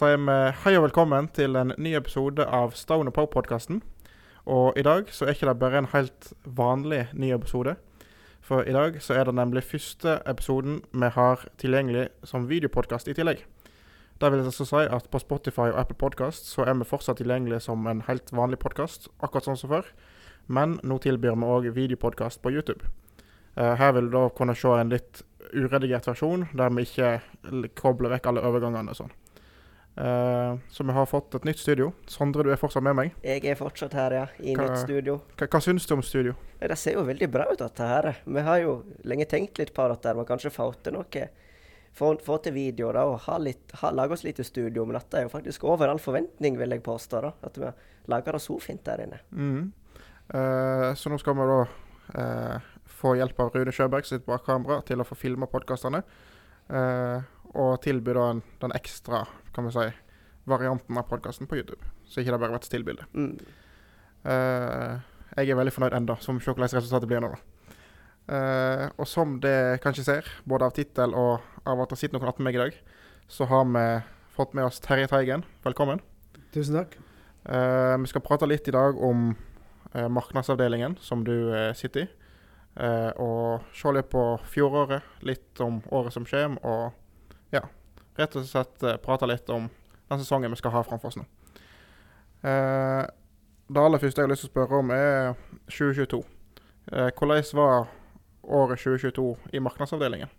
Da sier vi hei og velkommen til en ny episode av Stone Pow-podkasten. Og i dag så er ikke det bare en helt vanlig ny episode. For i dag så er det nemlig første episoden vi har tilgjengelig som videopodkast i tillegg. Det vil altså si at på Spotify og Apple Podcast så er vi fortsatt tilgjengelig som en helt vanlig podkast, akkurat sånn som før. Men nå tilbyr vi òg videopodkast på YouTube. Eh, her vil du da kunne se en litt uredigert versjon, der vi ikke kobler vekk alle overgangene og sånn. Eh, så vi har fått et nytt studio. Sondre, du er fortsatt med meg. Jeg er fortsatt her, ja. I Hva- nytt studio. Hva, hva syns du om studio? Det ser jo veldig bra ut, dette her. Vi har jo lenge tenkt litt på dette, og kanskje få til noe. Få, få til video da, og ha litt, ha, lage oss litt i studio. Men dette er jo faktisk over all forventning, vil jeg påstå. da, At vi lager det så fint der inne. Mm. Eh, så nå skal vi da eh, få hjelp av Rune Sjøberg sitt bakkamera til å få filma podkastene. eh, og tilby da en, den ekstra kan vi si, varianten av podkasten på YouTube. Så ikke det bare blir et stillbilde. Mm. Uh, jeg er veldig fornøyd ennå, som se hvordan resultatet blir nå. Eh, og som det kanskje ser, både av tittel og av at det sitter noen attmed meg i dag, så har vi fått med oss Terje Teigen. Velkommen. Tusen takk. Uh, vi skal prate litt i dag om markedsavdelingen som du sitter i. Eh, og se litt på fjoråret, litt om året som kommer, og ja, rett og slett eh, prate litt om den sesongen vi skal ha framfor oss nå. Eh, det aller første jeg har lyst til å spørre om, er 2022. Eh, hvordan var året 2022 i markedsavdelingen?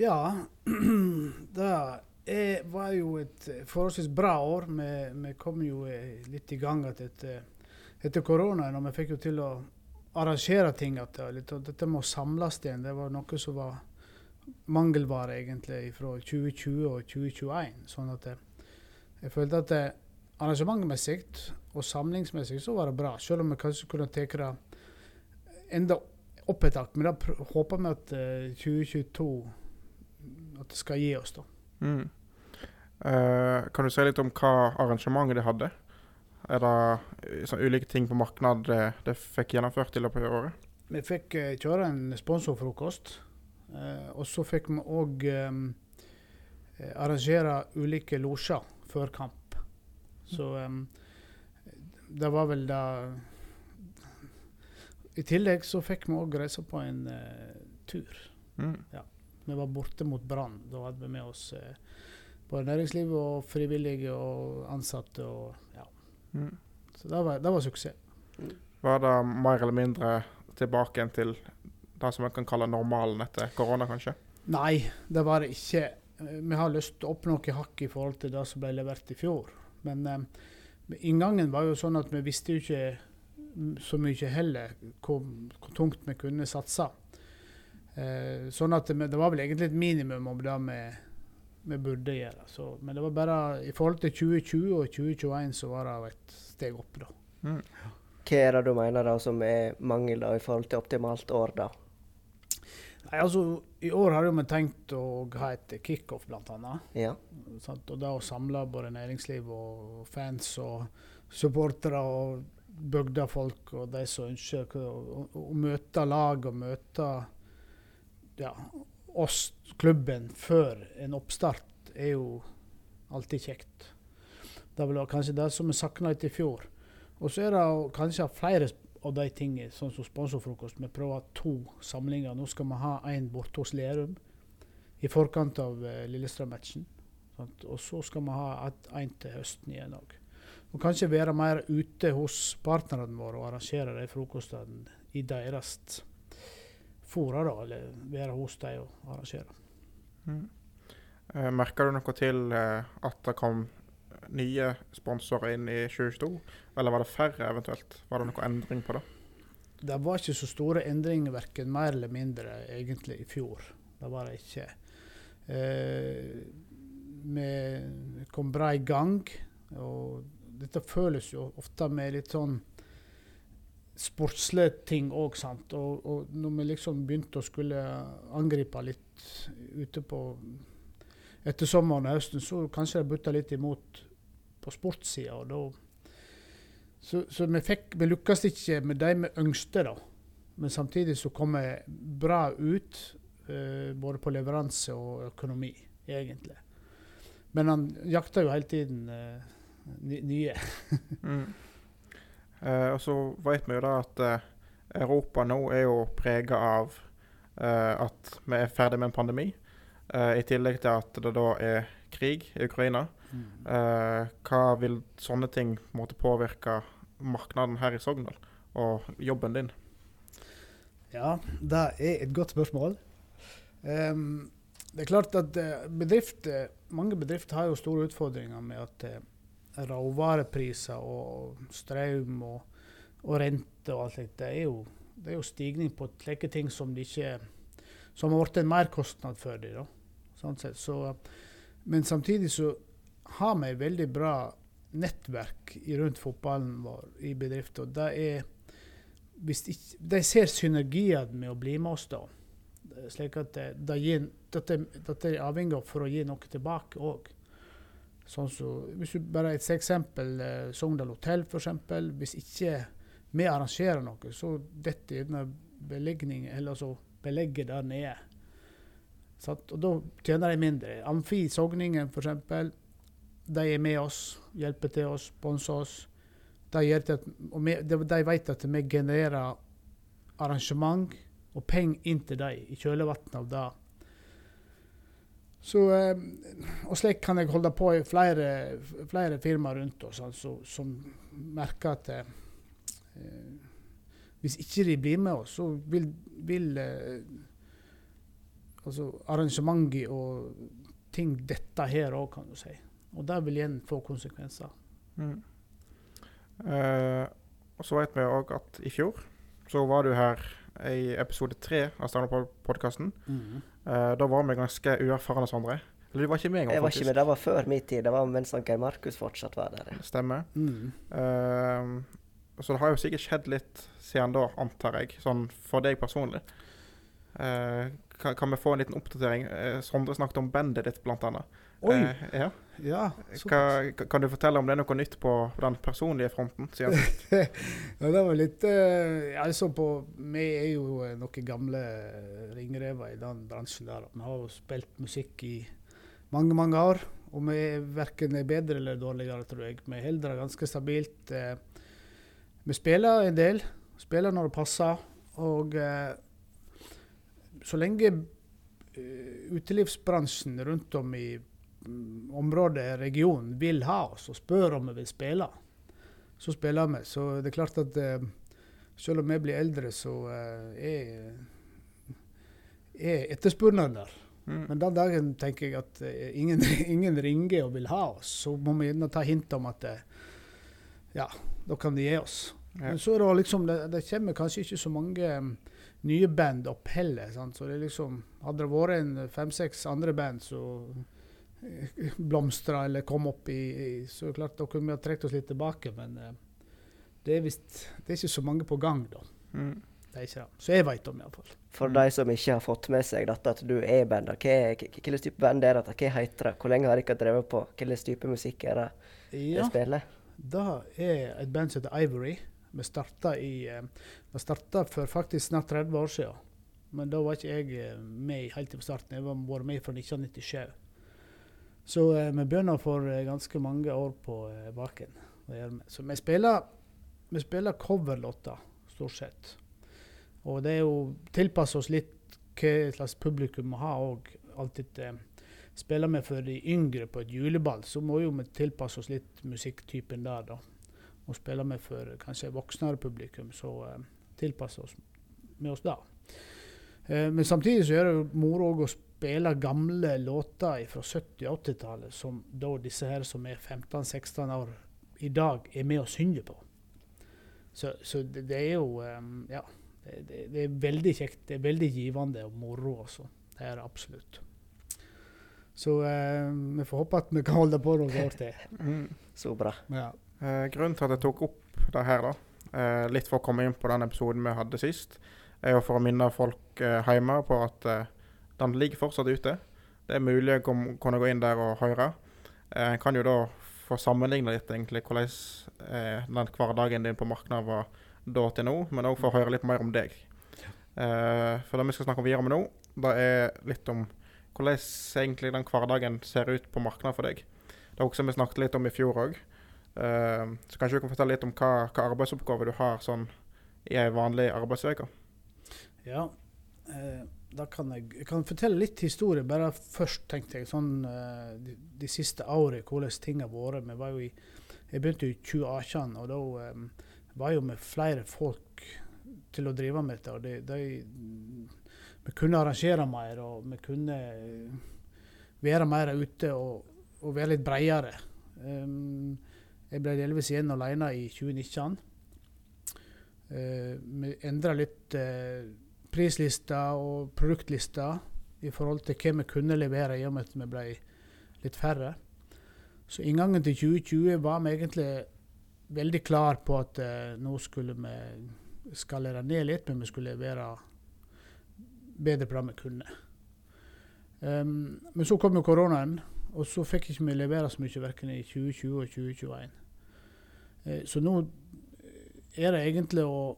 Ja, det var jo et forholdsvis bra år. Vi, vi kom jo eh, litt i gang etter, etter koronaen, og vi fikk jo til å arrangere ting. At dette må samles igjen, det var noe som var mangelvare egentlig fra 2020 og 2021. Sånn at det, jeg følte at arrangementmessig og samlingsmessig så var det bra. Selv om vi kanskje kunne tatt det enda opp et hakk. Men da håper vi at eh, 2022 at det skal gi oss, da. Mm. Uh, kan du si litt om hva arrangementet de hadde? Er det eh, sånn ulike ting på marked det, det fikk gjennomført i løpet av året? Vi fikk uh, kjøre en sponsorfrokost. Eh, og så fikk vi òg arrangere ulike losjer før kamp. Så em, det var vel det I tillegg så fikk vi òg reise på en uh, tur. Mm. Vi var borte mot Brann. Da hadde vi med oss uh, både næringsliv og frivillige og ansatte. Og, ja. Mm. Så det var, det var suksess. Var det mer eller mindre tilbake igjen til det som man kan kalle normalen etter korona, kanskje? Nei, det var det ikke. Eh, Vi har lyst til å oppnå noe hakk i forhold til det som ble levert i fjor. Men eh, inngangen var jo sånn at vi visste jo ikke mm, så mye heller hvor, hvor tungt vi kunne satse. Eh, sånn at det, det var vel egentlig et minimum om det vi, vi burde gjøre. Så, men det var bare i forhold til 2020 og 2021 så var det et steg opp, da. Mm. Hva er det du mener da som er mangel da, i forhold til optimalt år, da? Nei, altså, I år har vi tenkt å ha et kickoff, annet. Ja. Sant? Og da å samle både næringsliv og fans og supportere og bygdefolk og de som ønsker å, å, møte lag og møte ja, oss, klubben, før en oppstart, er jo alltid kjekt. Det var kanskje det som vi savna etter i fjor. Og så er det kanskje flere av de tingene, sånn som sponsorfrokost. Vi prøver to samlinger. Nå skal vi ha en borte hos Lerum i forkant av uh, Lillestrøm-matchen. Og så skal vi ha én til høsten igjen òg. Og kanskje være mer ute hos partnerne våre og arrangere de frokostene i deres fora, da. Eller være hos dem og arrangere. Mm. Merker du noe til eh, at det kom nye sponsorer inn i 2022? Eller var det færre eventuelt? Var det noe endring på det? Det var ikke så store endringer, verken mer eller mindre, egentlig, i fjor. Det var det ikke. Eh, vi kom bra i gang, og dette føles jo ofte med litt sånn sportslige ting òg, sant. Og, og når vi liksom begynte å skulle angripe litt ute på etter sommeren og høsten, så kanskje det butta litt imot på sportssida. Så, så vi, fikk, vi lykkes ikke med de vi ønsket, da. Men samtidig så kom vi bra ut, uh, både på leveranse og økonomi, egentlig. Men han jakter jo hele tiden uh, nye. Mm. uh, og så vet vi jo da at Europa nå er jo prega av at vi er ferdig med en pandemi. I tillegg til at det da er krig i Ukraina. Eh, hva vil sånne ting måtte påvirke markedet her i Sogndal og jobben din? Ja, det er et godt spørsmål. Um, det er klart at eh, bedrifter, mange bedrifter har jo store utfordringer med at eh, råvarepriser og strøm og, og rente og alt slikt, det er jo, det er jo stigning på slike ting som de ikke som har blitt en merkostnad for dem. Sånn men samtidig så har vi veldig bra nettverk rundt fotballen vår i bedriften. og det er ikke, De ser synergier med å bli med oss, da. Slik at det, det gir, dette, dette er avhengig av for å gi noe tilbake òg. Sånn så, hvis du bare Et eksempel eh, Sogndal hotell, f.eks. Hvis ikke vi arrangerer noe, så detter gjerne beleggningen, eller altså belegget der nede. Sånn, Og da tjener de mindre. Amfi Sogningen, f.eks. De er med oss, hjelper til oss, sponser oss. De, at, vi, de vet at vi genererer arrangement og penger inn til dem i kjølvannet av det. Så, eh, og slik kan jeg holde på i flere, flere firmaer rundt oss altså, som merker at eh, hvis ikke de blir med oss, så vil, vil eh, altså arrangementet og ting dette her òg, kan du si. Og det vil igjen få konsekvenser. Mm. Eh, og så vet vi òg at i fjor så var du her i episode tre av Standup-podkasten. Eh, da var vi ganske uerfarne, Sondre. Eller du var ikke med engang, Jeg var ikke med, det var før min tid. Det var mens Geir Markus fortsatt var der. Stemmer. Mm. Eh, så det har jo sikkert skjedd litt siden da, antar jeg. Sånn for deg personlig. Eh, kan, kan vi få en liten oppdatering? Eh, Sondre snakket om bandet ditt, blant annet. Oi! Eh, ja. ja, Hva, kan du fortelle om det er noe nytt på den personlige fronten? Siden? ja, det var litt eh, altså på, Vi er jo eh, noen gamle ringrever i den bransjen der. Vi har jo spilt musikk i mange, mange år. Og vi er verken er bedre eller dårligere, tror jeg. Vi holder det ganske stabilt. Eh, vi spiller en del. Spiller når det passer. Og eh, så lenge eh, utelivsbransjen rundt om i mm, området, regionen, vil ha oss og spør om vi vil spille, så spiller vi. Så det er klart at eh, selv om vi blir eldre, så eh, er, er etterspørselen der. Mm. Men den dagen tenker jeg at ingen, ingen ringer og vil ha oss, så må vi gjerne ta hint om at ja, da kan de gi oss. Ja. Men så er det liksom, det, det kommer kanskje ikke så mange mm, nye band opp heller. Sant? Så det liksom, hadde det vært en fem-seks andre band som eh, blomstra eller kom opp i, i Så er det klart da kunne vi ha trukket oss litt tilbake, men eh, det er visst Det er ikke så mange på gang, da. Mm. Det er ikke det. Så jeg veit om, iallfall. For Mm. de som ikke har fått med seg dette, at du er band, hvilken type band er det? Hva heter det? Hvor lenge har dere drevet på? Hva slags type musikk er det Ja, dere spiller? det er et band som heter Ivory. Vi starta i vi starta for faktisk snart 30 år siden. Men da var ikke jeg eh, med helt fra starten. Jeg var vært med fra 1997. Så eh, vi begynner for eh, ganske mange år på eh, baken. Så vi spiller, vi spiller coverlåter, stort sett. Og det er jo tilpassa oss litt hva slags publikum vi har òg. Alltid eh, spiller vi for de yngre på et juleball, så må jo vi tilpasse oss litt musikktypen der, da. Og spiller vi for kanskje voksnere publikum, så eh, tilpasser oss med oss da. Eh, men samtidig så er det moro å spille gamle låter fra 70- og 80-tallet, som da disse her som er 15-16 år i dag, er med og synger på. Så, så det, det er jo eh, Ja. Det, det, det er veldig kjekt. Det er veldig givende og moro også. Det er det absolutt. Så eh, vi får håpe at vi kan holde på noen år til. Mm. Så bra. Ja. Eh, grunnen til at jeg tok opp det her, da, eh, litt for å komme inn på den episoden vi hadde sist, er jo for å minne folk eh, hjemme på at den ligger fortsatt ute. Det er mulig å kunne gå inn der og høre. En kan jo da få sammenligne litt egentlig hvordan den hverdagen din på markedet var da til nå, men òg å høre litt mer om deg. For det vi skal snakke om videre med nå, det er litt om hvordan egentlig den hverdagen ser ut på markedet for deg. Det er også vi snakket litt om i fjor òg. Så kanskje du kan fortelle litt om hva, hva arbeidsoppgaver du har sånn i ei vanlig arbeidsuke? Ja, uh, da kan jeg, jeg kan fortelle litt historie. Bare først tenkte jeg sånn uh, de, de, siste årene, hvordan ting har vært. Vi var jo i, jeg begynte i 2018, og da um, var jo med flere folk til å drive med dette. og de, de, Vi kunne arrangere mer, og vi kunne være mer ute og, og være litt bredere. Um, jeg ble delvis igjen alene i 2019. Uh, vi endra litt uh, prislista og produktlista i forhold til hva vi kunne levere, i og med at vi ble litt færre. Så inngangen til 2020 var vi egentlig veldig klar på at uh, nå skulle vi skalere ned litt, men vi skulle levere bedre på det vi kunne. Um, men så kom jo koronaen, og så fikk ikke vi levere så mye verken i 2020 og 2021. Uh, eh, så nå er det egentlig å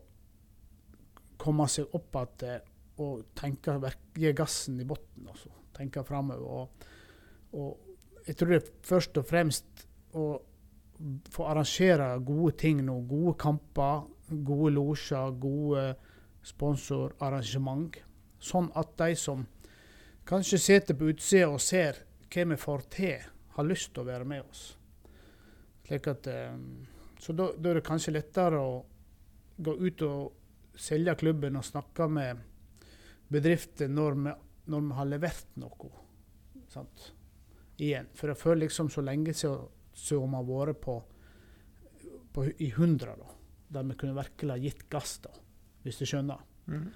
komme seg opp igjen og tenke, gi gassen i bunnen. Altså. Tenke framover. Og, og jeg tror det er først og fremst å få arrangere gode ting nå. Gode kamper, gode losjer, gode sponsorarrangement. Sånn at de som kanskje sitter på utsida og ser hva vi får til, har lyst til å være med oss. At, eh, så da, da er det kanskje lettere å gå ut og selge klubben og snakke med bedrifter når vi, når vi har levert noe. Sant? Igjen. For jeg føler liksom så lenge siden vi har vært på, på, i 100, da, der vi kunne virkelig ha gitt gass, da, hvis du skjønner. Mm.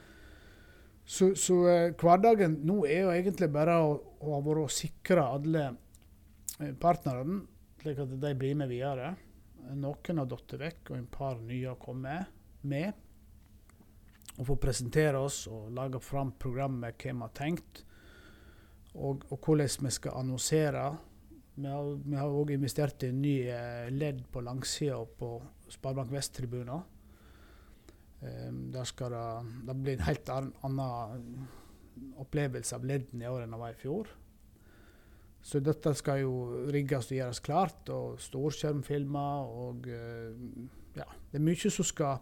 Så, så eh, hverdagen nå er jo egentlig bare å, å, å sikre alle eh, partnerne, slik at de blir med videre. Noen har falt vekk, og en par nye har kommet med. Og få presentere oss og lage fram programmet hva vi har tenkt. Og, og, hvordan vi skal annonsere. Vi har òg investert i en ny eh, ledd på langsida på Sparebank Vest-tribunen der skal det, det blir en helt annen opplevelse av ledden i år enn det var i fjor. Så dette skal jo rigges og gjøres klart, og storskjermfilmer og uh, Ja, det er mye som skal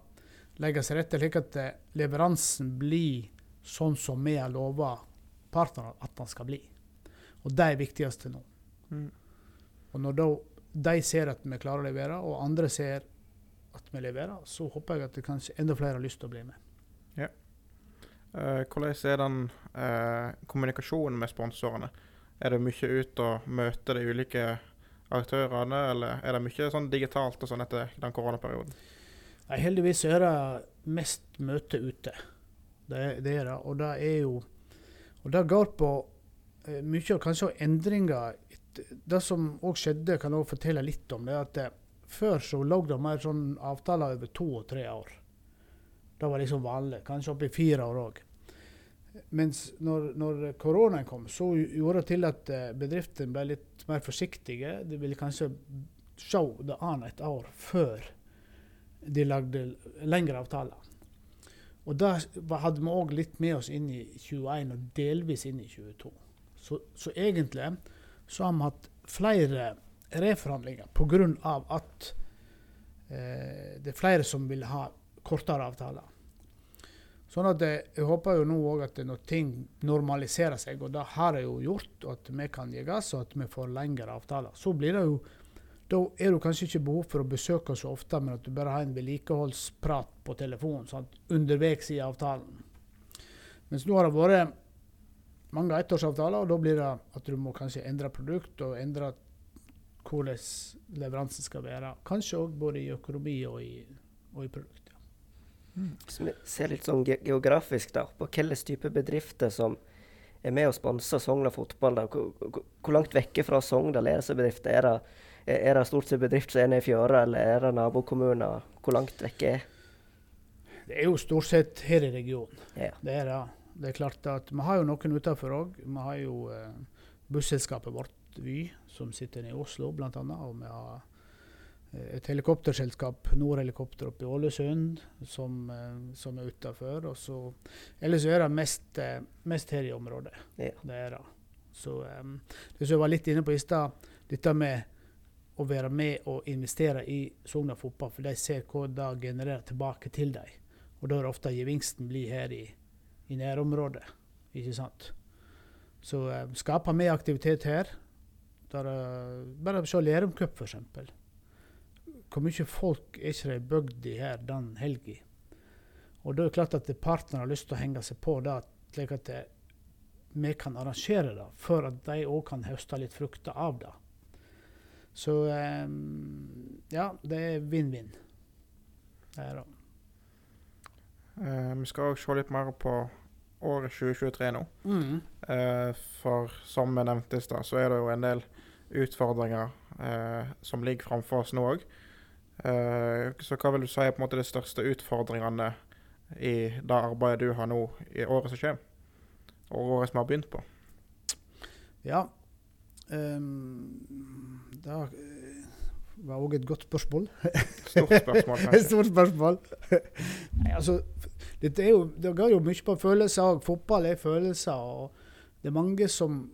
legges til rette, slik at eh, leveransen blir sånn som vi har lova partnerne at den skal bli. Og det er viktigste nå. Mm. Og når da de ser at vi klarer å levere, og andre ser at vi leverer, så håper jeg at kanskje enda flere har lyst til å bli med. Ja. Uh, hvordan er den uh, kommunikasjonen med sponsorene? Er det mye ut og møte de ulike aktørene, eller er det mye sånn digitalt og sånn etter den koronaperioden? Nei, heldigvis er det mest møte ute. Det, det, er det. Og det er jo Og det går på uh, mye av kanskje endringer. Det som òg skjedde, kan jeg òg fortelle litt om. det er at før så lå det mer sånn avtaler over to og tre år. Det var liksom vanlig. Kanskje opp i fire år òg. Mens når, når koronaen kom, så gjorde det til at eh, bedriftene ble litt mer forsiktige. De ville kanskje se det an et år før de lagde lengre avtaler. Og da hadde vi òg litt med oss inn i 21 og delvis inn i 22. Så, så egentlig så har vi hatt flere reforhandlinger pga. at eh, det er flere som vil ha kortere avtaler. Sånn at Jeg håper jo nå òg at når ting normaliserer seg, og det har det jo gjort, og at vi kan gi gass og at vi får lengre avtaler, så blir det jo da er det kanskje ikke behov for å besøke oss så ofte, men at du bare har en vedlikeholdsprat på telefonen sant? underveis i avtalen. Mens nå har det vært mange ettårsavtaler, og da blir det at du må kanskje endre produkt og endre hvordan leveransen skal være. Kanskje òg både i økonomi og i, og i produkt. Ja. Mm. Hvis vi ser litt sånn ge geografisk da, på hvilke type bedrifter som er med og sponser Sogna fotball. da, hvor, hvor, langt vekke fra Sogndal er disse bedriftene? Er det, er det stort sett bedrift som er nede i fjøra, eller er det nabokommuner? Hvor langt vekke er det? er jo stort sett her i regionen. Ja. Det er det. Det er klart at Vi har jo noen utenfor òg. Vi har jo eh, busselskapet vårt Vy, som sitter i Oslo bl.a. Og vi har eh, et helikopterselskap, Nordhelikopter oppe i Ålesund, som, eh, som er utafor. Ellers er det mest, eh, mest, her i området. Ja. Det er det. Så um, det som jeg var litt inne på i stad, dette med å være med og investere i Sogndal fotball, for de ser hva det genererer tilbake til dem. Og da er det ofte gevinsten blir her i, i nærområdet. Ikke sant? Så uh, skaper mer aktivitet her. Der, uh, bare se Lerum Cup, f.eks. Hvor mye folk er ikke det i her den helga? Og da er det klart at partnere har lyst til å henge seg på det, slik at det, vi kan arrangere det, for at de òg kan høste litt frukter av det. Så um, ja, det er vinn-vinn. Det er det. Uh, vi skal òg se litt mer på året 2023 nå. Mm. Uh, for som vi nevnte i stad, så er det jo en del utfordringer eh, som ligger framfor oss nå òg. så hva vil du si er på en måte de største utfordringene i det arbeidet du har nå i året som kommer? Og året som har begynt på? Ja. Um, det var òg et godt spørsmål. Stort spørsmål, kanskje. Stort spørsmål. Nei, altså, det, er jo, det går jo mye på følelser òg. Fotball er følelser. og Det er mange som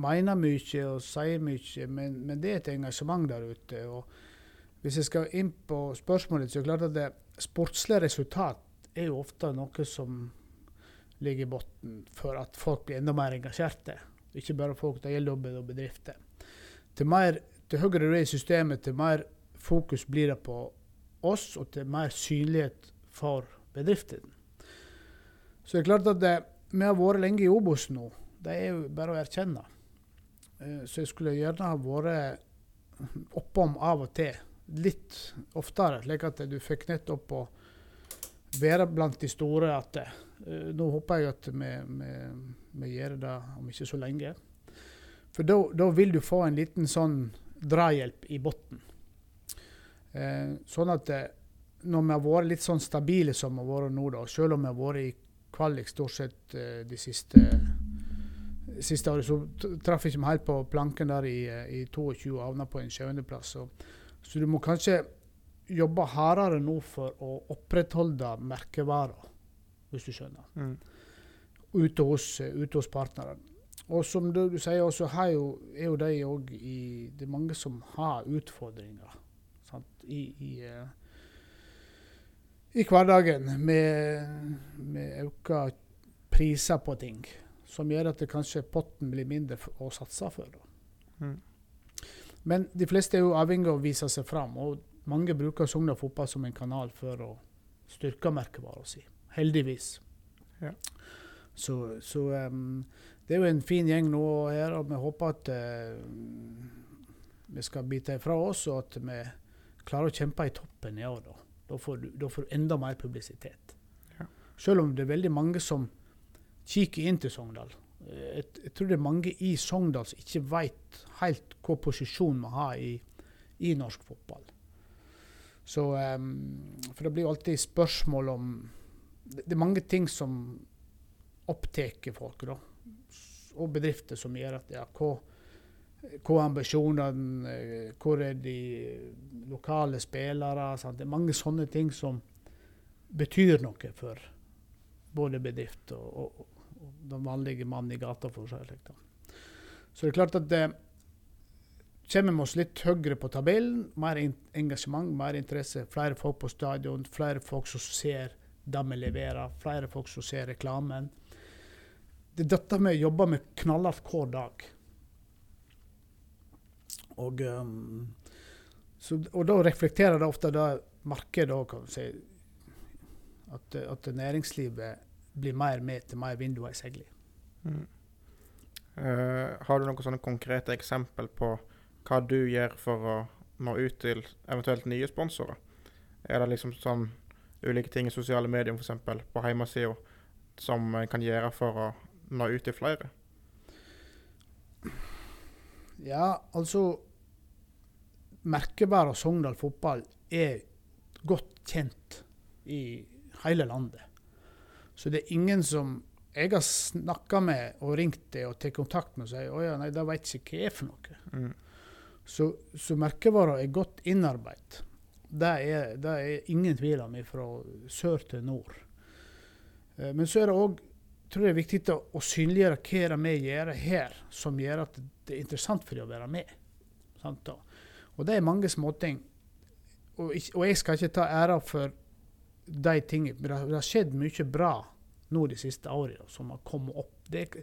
mener mye og sier mye, men, men det er et engasjement der ute. og Hvis jeg skal inn på spørsmålet, så er det klart at det sportslige resultat er jo ofte noe som ligger i bunnen for at folk blir enda mer engasjerte. Ikke bare folk, det gjelder jobben og bedrifter. Til, til høyere du er i systemet, til mer fokus blir det på oss, og til mer synlighet for bedriften. Så det er klart at det, vi har vært lenge i Obos nå. Det er jo bare å erkjenne. Eh, så jeg skulle gjerne ha vært oppom av og til. Litt oftere, slik at du fikk nettopp å være blant de store. at uh, Nå håper jeg at vi, vi, vi, gjør det om ikke så lenge. For da vil du få en liten sånn drahjelp i bunnen. Uh, sånn at uh, når vi har vært litt sånn stabile som vi har vært nå, da, selv om vi har vært i kvalik stort sett de siste, siste året, så traff ikke helt på planken der i, i 22 og havna på en sjuendeplass. Så, så du må kanskje jobbe hardere nå for å opprettholde merkevarer, hvis du skjønner. Mm. Ute, hos, ute hos partneren. Og som du, du sier, jo, er jo de òg i Det er mange som har utfordringer sant, i, i, uh, i, hverdagen med, med økte priser på ting. Som gjør at det kanskje potten blir mindre å satse for. Mm. Men de fleste er jo avhengig av å vise seg fram. og mange bruker Sogndal Fotball som en kanal for å styrke merkevara si. Heldigvis. Ja. Så, så um, det er jo en fin gjeng nå her, og vi håper at uh, vi skal bite ifra oss, og at vi klarer å kjempe i toppen i år. Da, da, får, du, da får, du, enda mer publisitet. Ja. Selv om det er veldig mange som kikker inn til Sogndal. Jeg, jeg, tror det er mange i Sogndal som ikke vet helt hva posisjon vi har i, i norsk fotball. Så, um, for det blir alltid spørsmål om Det er mange ting som opptar folk, da. Og bedrifter som gjør at ja, hva, hva er ambisjonene, hvor er de lokale spillere? Sant? Det er mange sånne ting som betyr noe for både bedrift og, og den vanlige mannen i gata. for seg. Så det er klart at det, kommer vi oss litt høyere på tabellen. Mer engasjement, mer interesse. Flere folk på stadion, flere folk som ser det vi leverer, flere folk som ser reklamen. Det er dette vi jobber med knallhardt hver dag. Og, um, så, og da reflekterer det ofte det markedet òg, kan du si. At, at, næringslivet blir mer med til mer vinduer i seilet. Mm. Uh, har du noen sånne konkrete eksempel på hva du gjør for å nå ut til eventuelt nye sponsorer? Er det liksom sånn ulike ting i sosiale medier, f.eks. på hjemmesida, som en kan gjøre for å nå ut til flere? Ja, altså Merkevara Sogndal fotball er godt kjent i hele landet. Så det er ingen som jeg har snakka med og ringt til og tatt kontakt med og sier at nei, det vet ikke hva er for noe. Mm. Så, så merkevara er godt innarbeidet. Det er, det er ingen tvil om fra sør til nord. Eh, men så er det òg tror jeg det er viktig å, å synliggjøre hva det vi gjør her, som gjør at det er interessant for dem å være med. Sant, Og det er mange småting. Og, og jeg skal ikke ta æra for de ting, det, har- skjedd mye bra nå de siste årene som har kommet opp. Det er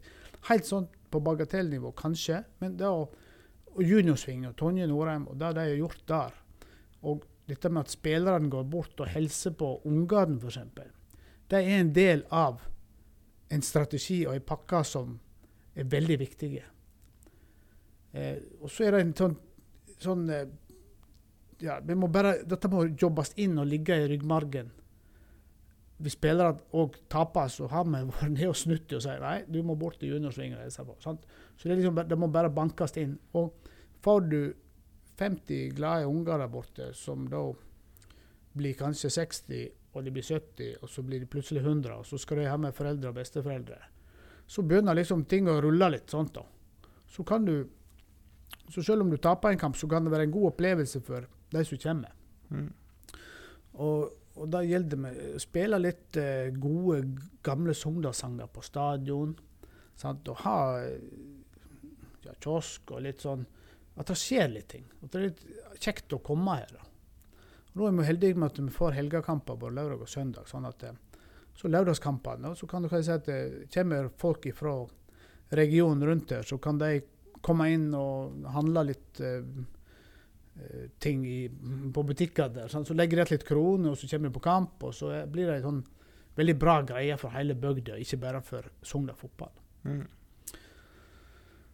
helt sånn på bagatellnivå, kanskje, men det å juniorsving og Tonje Norheim og det de har gjort der, og dette med at spillerne går bort og hilser på ungene, f.eks., det er en del av en strategi og en pakke som er veldig viktige. Eh, og så er det en sånn, sånn eh, ja, må bare, Dette må jobbes inn og ligge i ryggmargen. Hvis spillerne òg taper, så har vi vært nede og snudd og sagt nei, du må bort til juniorsvingen. og hilse på, sant? Så det, liksom, det må bare bankes inn. Og får du 50 glade unger der borte, som da blir kanskje 60, og de blir 70, og så blir de plutselig 100, og så skal de ha med foreldre og besteforeldre, så begynner liksom ting å rulle litt sånt. da. Så kan du så selv om du taper en kamp, så kan det være en god opplevelse for de som kommer. Mm. Og, og da gjelder det å spille litt eh, gode, gamle Sogndal-sanger på stadion. Sant? Og ha eh, ja, kiosk og litt sånn At det skjer litt ting. At det er litt kjekt å komme her. da. Og nå er vi heldige med at vi får helgekamper både lørdag og søndag. sånn at eh, Så lørdagskampene, så kan du si at det kommer folk fra regionen rundt her, så kan de komme inn og handle litt eh, eh, ting i, på butikker der. Sånn, Så legger igjen litt kroner, og så kommer de på kamp, og så blir det en sånn veldig bra greie for hele bygda, ikke bare for Sogndal fotball. Mm.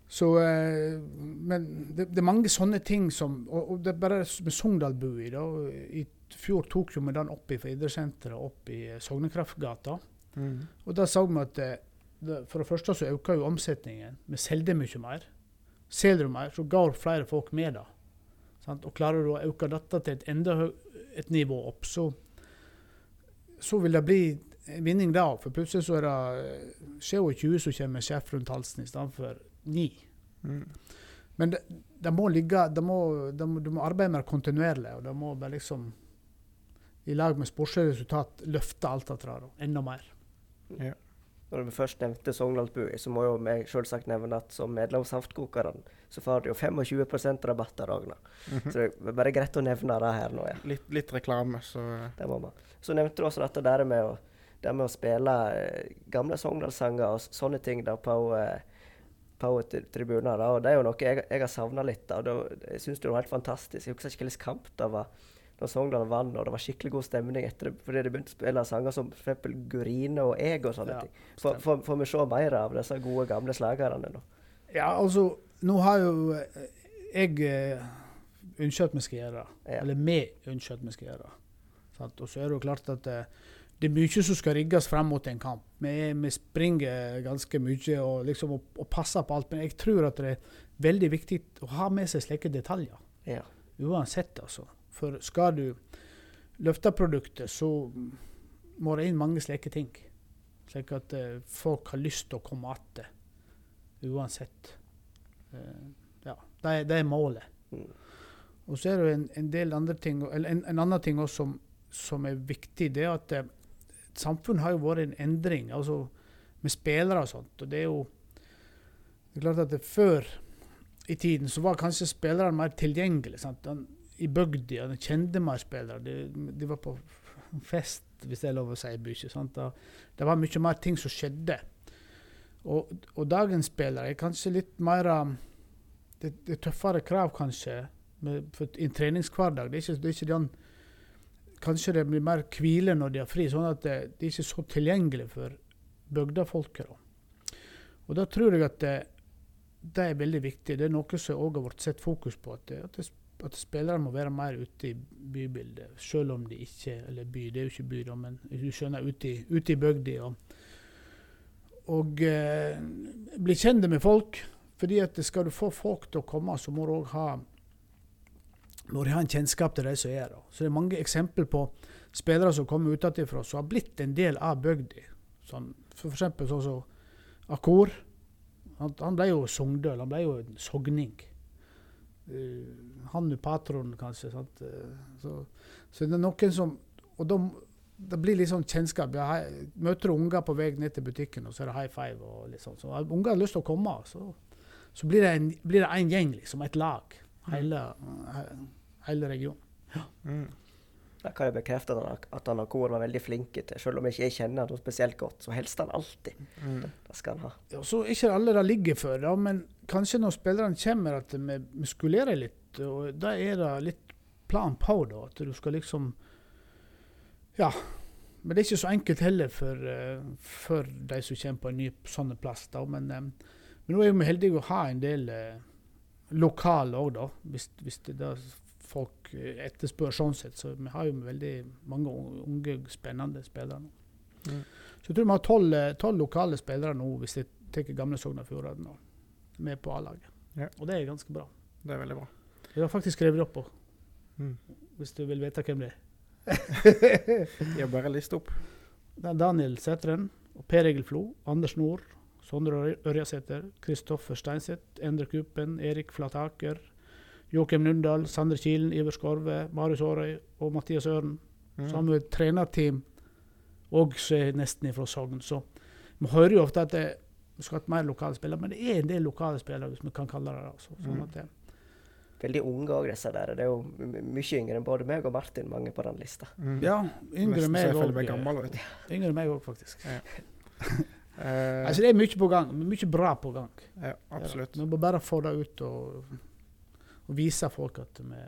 Så, eh, men det, det er mange sånne ting som Og, og det er bare med Sogndalbui. da, I fjor tok jo vi den opp fra idrettssenteret opp i eh, Sognekraftgata. Mm. Og da så vi at eh, det, for det første så øker jo omsetningen. Vi selger mye mer. Selger du mer, så går flere folk med da. Sant? Og klarer du å øke dette til et enda et nivå opp, så, så vil det bli vinning da. For plutselig så er det skjer jo 20 som kommer sjef rundt halsen i stedet for 9. Mm. Men det, det må ligge det må, det må, Du må arbeide med det kontinuerlig, og det må bare liksom i lag med sportslige resultat løfte alt dette enda mer. Når vi først nevnte Sogndalsbui, så må jo vi selvsagt nevne at som medlem av Saftkokeren, så får du jo 25% rabatt av Ragna. -hmm. Så det er bare greit å nevne det her nå, ja. litt, litt reklame, så Det må man. Så nevnte du også dette der med å, der med å spille eh, gamle Sogndal-sanger og sånne ting da på, eh, på tribuner. Da. Og det er jo noe jeg, jeg har savna litt. Da. da- Jeg syns det var helt fantastisk. Jeg husker ikke hvilken kamp det var når Sogndal vant, og det var skikkelig god stemning etter det, fordi de begynte å spille sanger som f.eks. Gurine og Eg og sånne Ja, ting. Får, vi se mer av disse gode, gamle slagerne nå? Ja, altså, nå har jo eh, jeg eh, ønsker at vi skal gjøre det. Ja. Eller vi ønsker at vi skal gjøre det. Og så er det jo klart at eh, det er mye som skal rigges frem mot en kamp. Vi, vi springer ganske mye og, liksom, og, og passer på alt. Men jeg tror at det er veldig viktig å ha med seg slike detaljer. Ja. Uansett, altså. For skal du løfte produktet, så må det inn mange slike ting. Slik at uh, folk har lyst til å komme tilbake. uansett. Uh, ja, det er, det er målet. Mm. Og så er det en, en del andre ting, eller en, en annen ting også som, som er viktig, det er at uh, samfunnet har jo vært en endring, altså med spillere og sånt. Og det er jo det er klart at det før i tiden så var kanskje spillerne mer tilgjengelige. sant? Han, I bygda De kjente mer spillere. De, de var på fest, hvis det er lov å si, mye. sant? Det var mye mer ting som skjedde. Og, og dagens spillere er kanskje litt mer um, det, det er tøffere krav, kanskje, med, for i en treningshverdag. Det er ikke, det er ikke den Kanskje det blir mer hvile når de har fri, sånn at det, det er ikke så tilgjengelig for bygdefolket. Og da tror jeg at det, det er veldig viktig. Det er noe som òg har vært sett fokus på. At, at, at spillere må være mer ute i bybildet, selv om de ikke Eller by, det er jo ikke by, da, men du skjønner, ute i, ute i bygda. Og, og eh, bli kjent med folk. Fordi at skal du få folk til å komme, så må du òg ha må de ha en kjennskap til de som er der. Så det er mange eksempler på spillere som kommer utenfra, som har blitt en del av bygda. Sånn, for eksempel sånn som Akor. Han, han ble jo Sogndøl, han ble jo en sogning. Uh, han er patron, kanskje. Sant? Eh, så, så det er noen som Og da det blir litt sånn kjennskap. Jeg møter unger på vei ned til butikken, og så er det high five. og litt sånn. Så Unger har lyst til å komme, så, så blir, det en, blir det en gjeng, liksom. Et lag. hele, hele regionen. Mm. Jeg kan jo bekrefte at han, og Kor var veldig flinke til, selv om jeg ikke kjenner ham spesielt godt, så helst han alltid. Mm. Det skal han ha. Ja, så ikke alle det ligger for, da, men kanskje når spillerne kommer at vi muskulerer litt, og da er det litt plan på da, at du skal liksom Ja. Men det er ikke så enkelt heller for, eh, for de som kommer på en ny sånn plass. da, Men, eh, men nå er vi heldige å ha en del uh, lokale òg, da, hvis, hvis det da folk eh, etterspør sånn sett. Så vi har jo veldig mange unge, spennende spillere nå. Mm. Så jeg tror vi har eh, tolv lokale spillere nå, hvis jeg tar gamle Sogn og Fjordane med på A-laget. Ja. Og det er ganske bra. Det er veldig bra. Jeg har faktisk skrevet det opp, på, Mm. hvis du vil vite hvem det er. Jeg har bare liste opp. Det er Daniel Sætren, Per Egil Flo, Anders Nord, Sondre Ør- Ørjasæter, Kristoffer Steinseth, Endre Kupen, Erik Flataker, Joakim Nundal, Sander Kilen, Iver Skorve, Marius Aarøy og Mathias Øren. Mm. Så har vi et trenerteam også er nesten fra Sogn. Så vi hører jo ofte at det, vi skulle hatt mer lokale spillere, men det er en del lokale spillere, hvis vi kan kalle det det. Altså. Sånn Mm. at det Veldig unge òg, disse der. Det er jo mye yngre enn både meg og Martin, mange på den lista. Mm. ja, yngre enn meg òg. Yngre enn meg òg, faktisk. Eh, Altså, det er mye på gang. Mye bra på gang. ja, absolutt. Ja, vi må bare få det ut og, og vise folk at vi,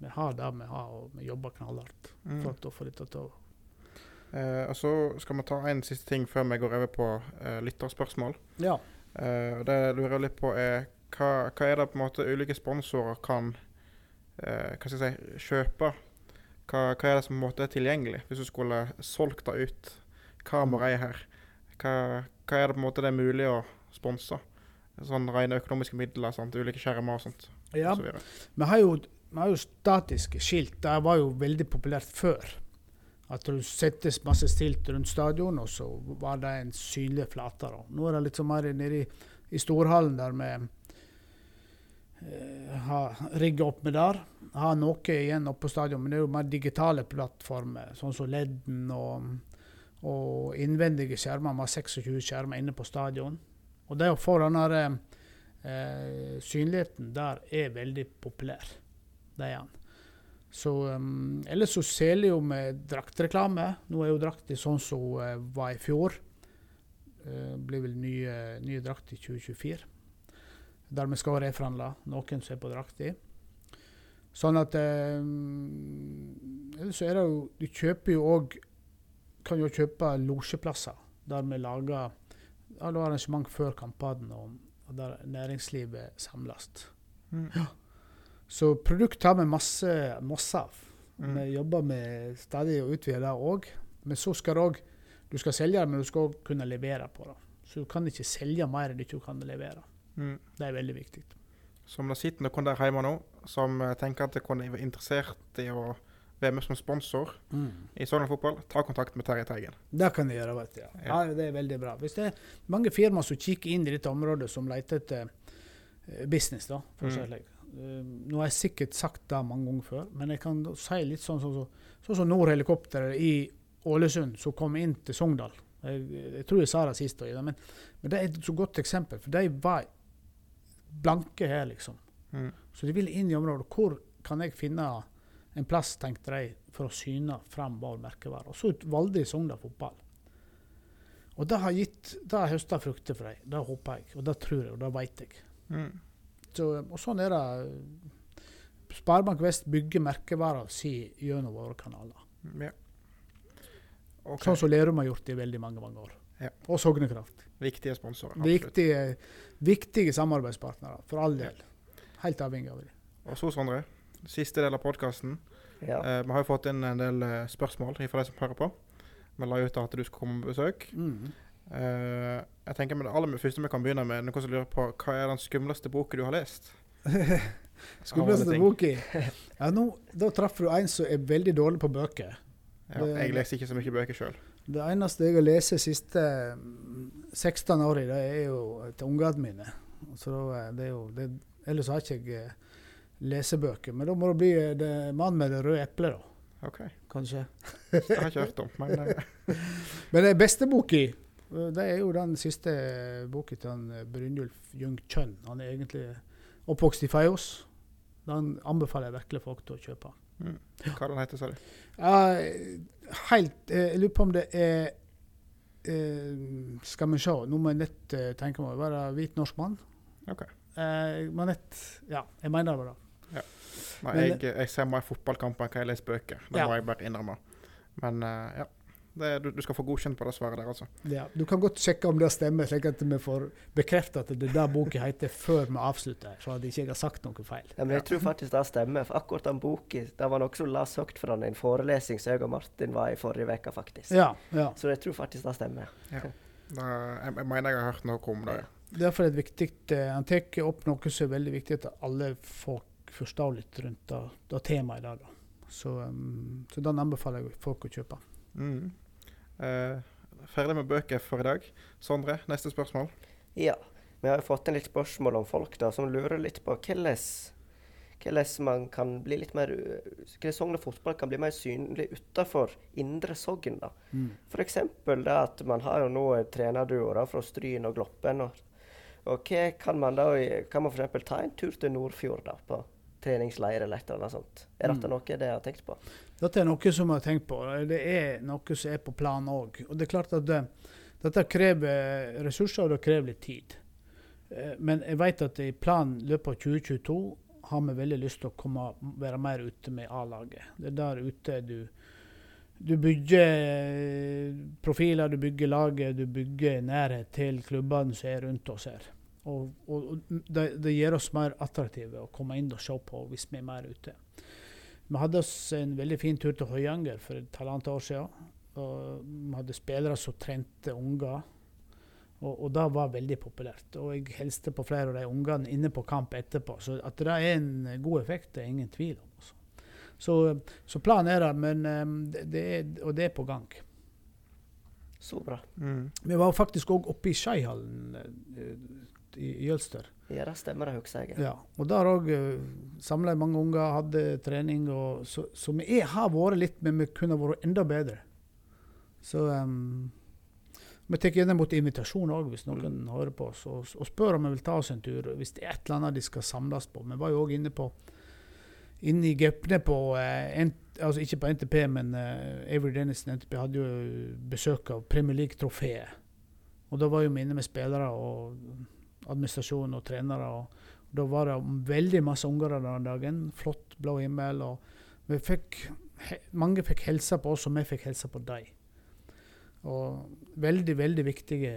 vi har det vi har, og vi jobber knallhardt Mm. for å få dette til å og så skal vi ta en siste ting før vi går over på uh, lytterspørsmål. Ja. Eh, og det jeg lurer litt på er hva, hva er det på en måte ulike sponsorer kan eh, hva skal jeg si, kjøpe? Hva, hva er det som på en måte er tilgjengelig, hvis du skulle solgt det ut? Kamera er her. Hva, hva er det på en måte det er mulig å sponse? Sånn rene økonomiske midler, sant? ulike skjermer og sånt. ja. og. Vi har jo, vi har jo statiske skilt. Det var jo veldig populært før. At du settes masse stilt rundt stadion, og så var det en synlig flate. Nå er det litt sånn mer nede i, i storhallen der vi eh, har rigga opp med der. Har noe igjen oppe på stadion, men det er jo mer digitale plattformer, sånn som LED-en og, og innvendige skjermer. Vi har 26 skjermer inne på stadion. Og det å få den der, eh, synligheten der er veldig populær. Det er han. Så, um, ellers så selger jo med draktreklame. Nå er jo drakta sånn som uh, var i fjor. Uh, blir vel nye, nye drakt i 2024. Der vi skal reforhandle noen som er på drakta. Sånn at um, Ellers så er det jo Du kjøper jo òg Kan jo kjøpe losjeplasser der vi lager alle arrangement før kampene, og, og der næringslivet samles. Mm. Så produkt har vi masse, masse av. Mm. Vi jobber med stadig å utvide det òg. Men så skal du òg Du skal selge det, men du skal òg kunne levere på det. Så du kan ikke selge mer enn du ikke kan levere. Mm. Det er veldig viktig. Så om det sitter noen der hjemme nå som eh, tenker at de kunne være interessert i å være med som sponsor i Sogndal Fotball, ta kontakt med Terje Teigen. Det kan de gjøre. vet du. Ja. Ja. Ja, det er veldig bra. Hvis det er mange firmaer som kikker inn i dette området, som leter etter eh, business, da, for Mm. Det. Eh, nå har jeg sikkert sagt det mange ganger før, men jeg kan si litt sånn som sånn, sånn sånn Nord Helikopter i Ålesund, som kom inn til Sogndal. Jeg, jeg tror jeg sa det sist, men, men det er et så godt eksempel. For de var blanke her, liksom. Mm. Så de ville inn i området. Hvor kan jeg finne en plass, tenkte de, for å syne fram vår merkevare. Og så valgte de Sogndal fotball. Og det har gitt, det har høsta frukter for dem. Det håper jeg, og det tror jeg, og det vet jeg. Mm. Så, og sånn er det. Sparebank Vest bygger merkevaren sin gjennom våre kanaler. Ja. Okay. Sånn som Lerum har gjort i veldig mange mange år. Ja. Og Sognekraft. Viktige sponsorer. absolutt. Viktige, viktige samarbeidspartnere, for all del. Helt avhengig av dem. Og så, Sondre, siste del av podkasten. Ja. Eh, vi har jo fått inn en del eh, spørsmål fra de som hører på. Vi la ut at du skal komme på besøk. Mm. Eh, jeg tenker med Det aller første vi kan begynne med, noen som lurer på hva er den skumleste boka du har lest? Skumleste boken? boka. Ja, nå, da traff du en som er veldig dårlig på bøker. Ja, Det- jeg leser ikke så mye bøker sjøl. Det eneste jeg har lest de siste mm, 16 årene, det er jo til ungene mine. Så da, er det er jo, det, ellers har ikke jeg eh, lesebøker. Men da må det bli eh, det, 'Mannen med det røde eplet', da. OK. Kanskje. Det har jeg ikke hørt om. Men eh, Men den beste boka, eh, det er jo den siste boka til han eh, Brynjulf Jung Kjønn. Han er egentlig oppvokst i Feios. Den anbefaler jeg virkelig folk til å kjøpe. Mm. Hva den heter, sa du? Ja, helt uh, Jeg lurer på om det er uh, Skal vi se, nå må jeg nett uh, tenke meg å være hvit norsk mann. Ok. Eh, må nett, ja, jeg mener det var det. Nei, Men- jeg, jeg ser mer fotballkamper enn hva jeg leser bøker. Det Ja. må jeg bare innrømme. Men ja. Det, du, du skal få godkjent på det svaret der, altså. Ja, du kan godt sjekke om det stemmer, slik at vi får bekreftet at det er det boka heter før vi avslutter, så at jeg ikke har sagt noe feil. Ja, men jeg tror faktisk det stemmer. For akkurat den boka det var noe som las høyt fra en forelesning som jeg og Martin var i forrige uke, faktisk. Ja, ja. Så jeg tror faktisk det stemmer. Da, jeg, jeg mener jeg har hørt noe om det. Derfor er det viktig eh, Han tar opp noe som er veldig viktig at alle folk forstår litt rundt det, det temaet i dag. Så, um, så den anbefaler jeg folk å kjøpe. Mm. Eh, ferdig med bøker for i dag. Sondre, neste spørsmål. Ja. Vi har jo fått inn litt spørsmål om folk da, som lurer litt på hvordan man kan bli litt mer Hvordan Sogn og fotball kan bli mer synlig utenfor indre Sogn. da. Mm. F.eks. det at man har jo nå trenerduoer fra Stryn og Gloppen. Og, og hva kan man da Kan man f.eks. ta en tur til Nordfjord da, på treningsleir eller et eller annet sånt? Er dette Mm. noe det har tenkt på? Dette er noe som jeg har tenkt på. Det er noe som er på planen òg. Og det er klart at det, dette krever ressurser, og det krever litt tid. Eh, Men jeg vet at i planen løpet av 2022 har vi veldig lyst til å komme, være mer ute med A-laget. Det er der ute du du bygger eh, profiler, du bygger laget, du bygger nærhet til klubbene som er rundt oss her. Og, og, det, det gjør oss mer attraktive å komme inn og se på hvis vi er mer ute. Vi hadde oss en veldig fin tur til Høyanger for et halvannet år siden. Og vi hadde spillere som trente unger. Og, og det var veldig populært. Og jeg hilste på flere av de ungene inne på kamp etterpå. Så at det er en god effekt, det er ingen tvil om. Også. Så, så planen er der, men um, det, det er, og det er på gang. Så bra. Mm. Vi var faktisk òg oppe i Skeihallen eh, i, i Jølster. Ja, det stemmer, det husker jeg. Ja, og der òg uh, samla mange unger, hadde trening. Og, så, så vi har vært litt, men vi kunne vært enda bedre. Så um, vi tar gjerne imot invitasjon òg, hvis noen hører på oss, og, og spør om vi vil ta oss en tur. Hvis det er et eller annet de skal samles på. Vi var jo òg inne på inne i Gepne på eh, en, altså Ikke på NTP, men eh, Avery Dennison NTP hadde jo besøk av Premier League-trofeet. Og da var jo vi inne med spillere og administrasjon og trenere. og da var det veldig masse unger den dagen. Flott blå himmel. og vi fikk, Mange fikk hilse på oss, og vi fikk hilse på dem. Og veldig, veldig viktige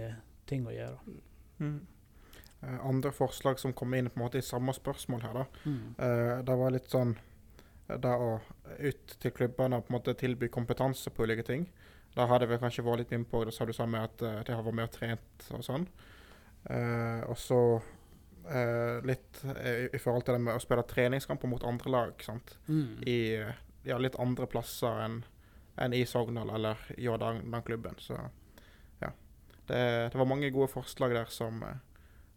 ting å gjøre. Mm. Eh, andre forslag som kom inn på en måte i samme spørsmål her, da. Mm. Eh, det var litt sånn eh, Det å ut til klubbene og på en måte tilby kompetanse på ulike ting. Da hadde vi kanskje vært litt innpå det sa du sa med at uh, de har vært med og trent og sånn. Eh, og så eh, litt eh, i forhold til det med å spille treningskamper mot andre lag. Mm. I ja, litt andre plasser enn en i Sogndal eller i Jordan-klubben. Så ja. Det, det var mange gode forslag der som eh,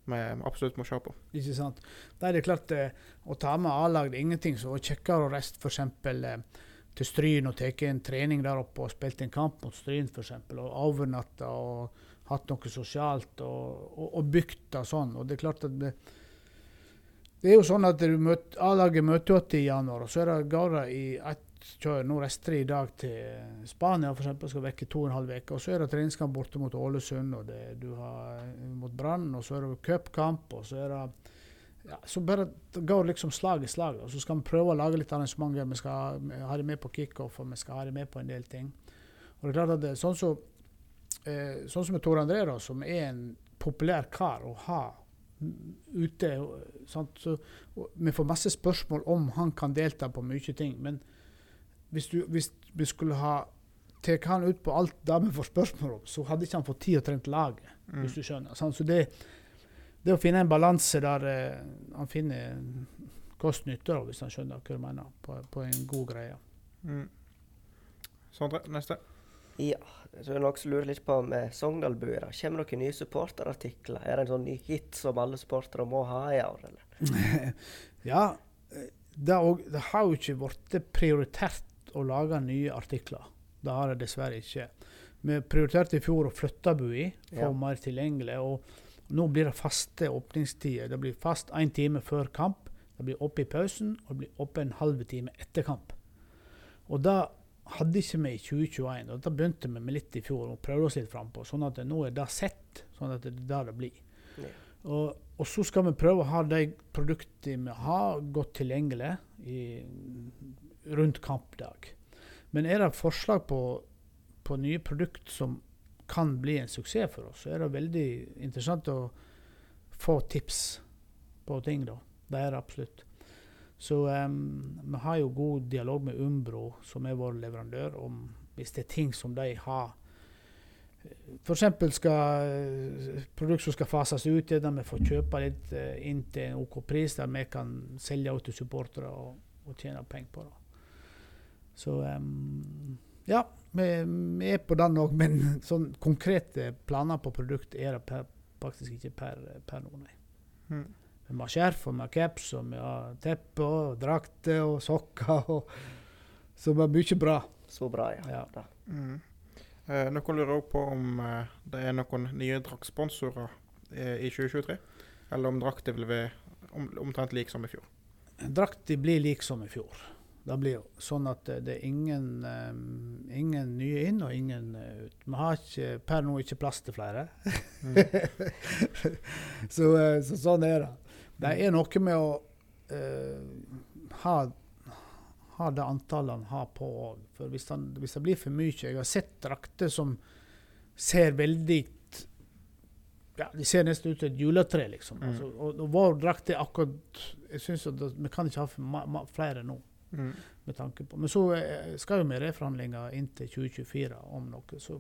vi absolutt må se på. Ikke sant? Da er det klart Å ta med A-lag det er ingenting. Så kjekkere å reise f.eks. Eh, til Stryn og ta en trening der oppe og spilt en kamp mot Stryn f.eks. Og overnatta og hatt noe sosialt og, og, og bygd det sånn. Og det er klart at det, det er jo sånn at møt- A-laget møter til i januar, og så er det gårder i ett kjør. Nå reiser de i dag til Spania f.eks. skal vekke to og en halv uke. Og så er det treningskamp borte mot Ålesund, og det, du har mot Brann, og så er det cupkamp, og så er det ja, så bare går liksom slag i slag. Og så skal vi prøve å lage litt arrangementer. Vi skal ha det med på kickoff, og vi skal ha det med på en del ting. Og det er klart at det, sånn som eh, sånn som Tor André, da, som er en populær kar å ha ute sant? Så, Vi får masse spørsmål om han kan delta på mye ting. Men hvis, du, hvis vi skulle ha tatt han ut på alt det vi får spørsmål om, så hadde ikke han fått tid å trene laget, Mm. hvis du skjønner. Sant? Så det, det å finne en balanse der eh, han finner kost-nytte, hvis han skjønner hva du mener, på, på en god greie. Mm. Sondre, neste. Ja, så er det noen som lurer litt på med Sogndal-buere. Kommer det noen nye supporterartikler? Er det en sånn ny hit som alle supportere må ha i år, eller? ja, det, og, det har jo ikke blitt prioritert å lage nye artikler. Det har det dessverre ikke. Vi prioriterte i fjor å flytte Bui, få Ja. mer tilgjengelig. og Nå blir det faste åpningstider. Det blir fast én time før kamp Det blir oppe i pausen, og det blir oppe en halv time etter kamp. Og da hadde ikke vi i 2021. og Da begynte vi med litt i fjor og prøvde oss litt frampå. Sånn at nå er det sett. Sånn at det er der det blir. Ja. Og, og så skal vi prøve å ha de produktene vi har, godt tilgjengelig i, rundt kampdag. Men er det forslag på, på nye produkter som kan bli en suksess for oss, så er det veldig interessant å få tips på ting. da. Det er det absolutt. Så um, vi har jo god dialog med Umbro, som er vår leverandør, om hvis det er ting som de har F.eks. skal produkter produkt som skal fases ut, der vi får kjøpe litt uh, inn til en OK pris, der vi kan selge ut til supportere og, og tjene penger på det. Så um, ja, vi, vi er på den òg, men sånn konkrete planer på produkt er det per, faktisk ikke per, per nå, nei. Mm. Har skjerf, og med caps, og med teppe, og drakter og sokker. Og, så det er mye bra. Så bra, ja. Ja. Mm. Eh, noen lurer også på om eh, det er noen nye draktsponsorer eh, i 2023. Eller om drakta vil være om, omtrent lik som i fjor. Drakta blir lik som i fjor. Det blir sånn at det, det er ingen, eh, ingen nye inn og ingen eh, ut. Vi har ikke, per nå ikke plass til flere. Mm. så, eh, så sånn er det. Det er noe med å uh, ha, ha det antallet han har på òg. For hvis, han, hvis det blir for mye Jeg har sett drakter som ser veldig ja, De ser nesten ut som et juletre, liksom. Mm. Altså, og, og vår drakt er akkurat Jeg synes det, Vi kan ikke ha flere nå. Mm. med tanke på. Men så eh, skal jo vi reforhandlinger inn til 2024 om noe. Så,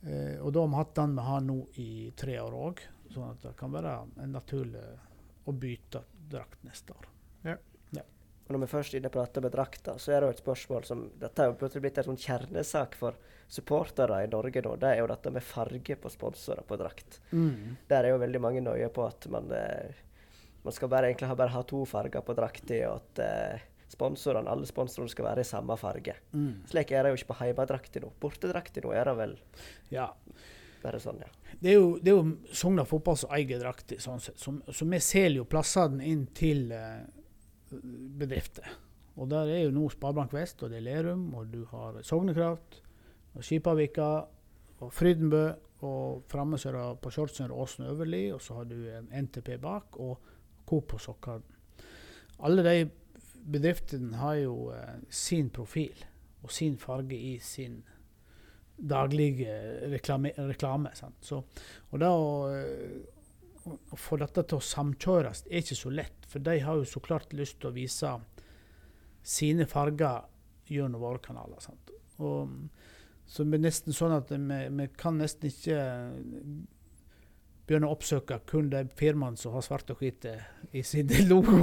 eh, og da har vi hatt den vi har nå i tre år òg, sånn at det kan være en naturlig å bytte drakt neste år. Og når vi først inne prater med drakta, så er det jo et spørsmål som Dette er jo plutselig blitt en sånn kjernesak for supportere i Norge nå. Det er jo dette med farge på sponsorer på drakt. Der er jo veldig mange nøye på at man, eh, man skal bare, egentlig ha, bare ha to farger på drakta, og at eh, sponsorene, alle sponsorene skal være i samme farge. Mm. Slik er det jo ikke på hjemmedrakta nå. Bortedrakta nå er det vel Ja. Bare sånn, ja. Det er jo, det er jo Sogna Fotball som eier drakta, sånn sett. Så, vi selger jo plassene inn til eh, bedrifter. Og der er jo nå Sparebank Vest, og det er Lerum, og du har Sognekraft, og Skipavika, og Frydenbø, og framme så er det på er Åsen Øverli, og så har du NTP bak, og Coop på Sokkaren. Alle de bedriftene har jo eh, sin profil og sin farge i sin daglige reklame. reklame? Så, og da å, eh, å få dette til å samkjøres er ikke så lett, for de har jo så klart lyst til å vise sine farger gjennom våre kanaler. Sant? Og, så det er nesten sånn at vi, vi kan nesten ikke begynne å oppsøke kun de firmaene som har svart og hvite i sin logo.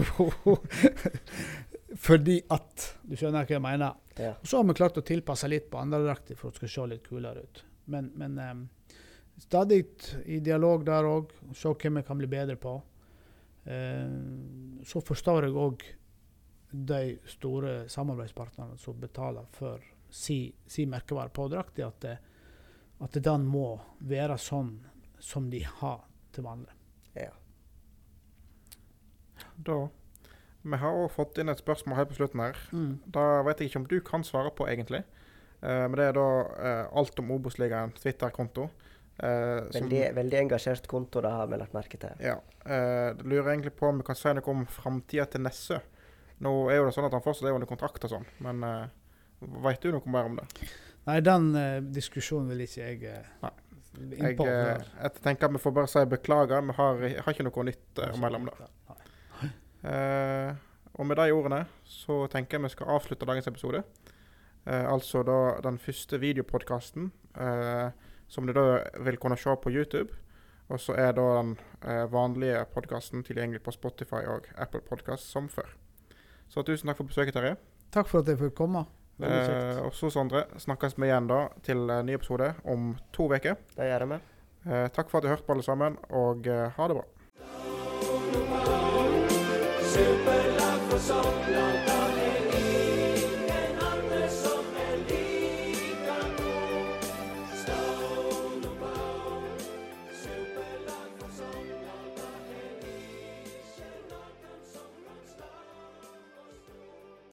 Fordi at Du skjønner hva jeg mener? ja. Og så har vi klart å tilpasse litt på andredrakter for at det skal se litt kulere ut. Men, men um, stadig i dialog der òg, se hva vi kan bli bedre på. Uh, så forstår jeg òg de store samarbeidspartnerne som betaler for si, si merkevare på drakta, at, det- at den må være sånn som de har til vanlig. ja. Da Vi har òg fått inn et spørsmål helt på slutten her. Da vet jeg ikke om du kan svare på, egentlig. Uh, men det er da uh, alt om Obos-ligaen Twitter-konto. Uh, Veldig, veldig engasjert konto, det har vi lagt merke til. Ja. Eh, det lurer egentlig på om vi kan si noe om framtida til Nessø. Nå er jo det sånn at han fortsatt er under kontrakt og sånn, men uh, veit du noe mer om det? Nei, den diskusjonen vil ikke jeg uh, Nei. Jeg, jeg tenker at vi får bare si beklager. Vi har, har ikke noe nytt uh, å melde om det. Eh, og med de ordene så tenker jeg vi skal avslutte dagens episode. Eh, altså da den første videopodkasten eh, som du da vil kunne se på YouTube. Og så er da den eh, vanlige podkasten tilgjengelig på Spotify og Apple Podcast som før. Så tusen takk for besøket, Terje. Takk for at jeg fikk komme. Eh, og så, Sondre, snakkes vi igjen da til en ny episode om to uker. Det gjør vi. Eh, takk for at du hørte på, alle sammen, og eh, ha det bra. Superlag for Sogndal,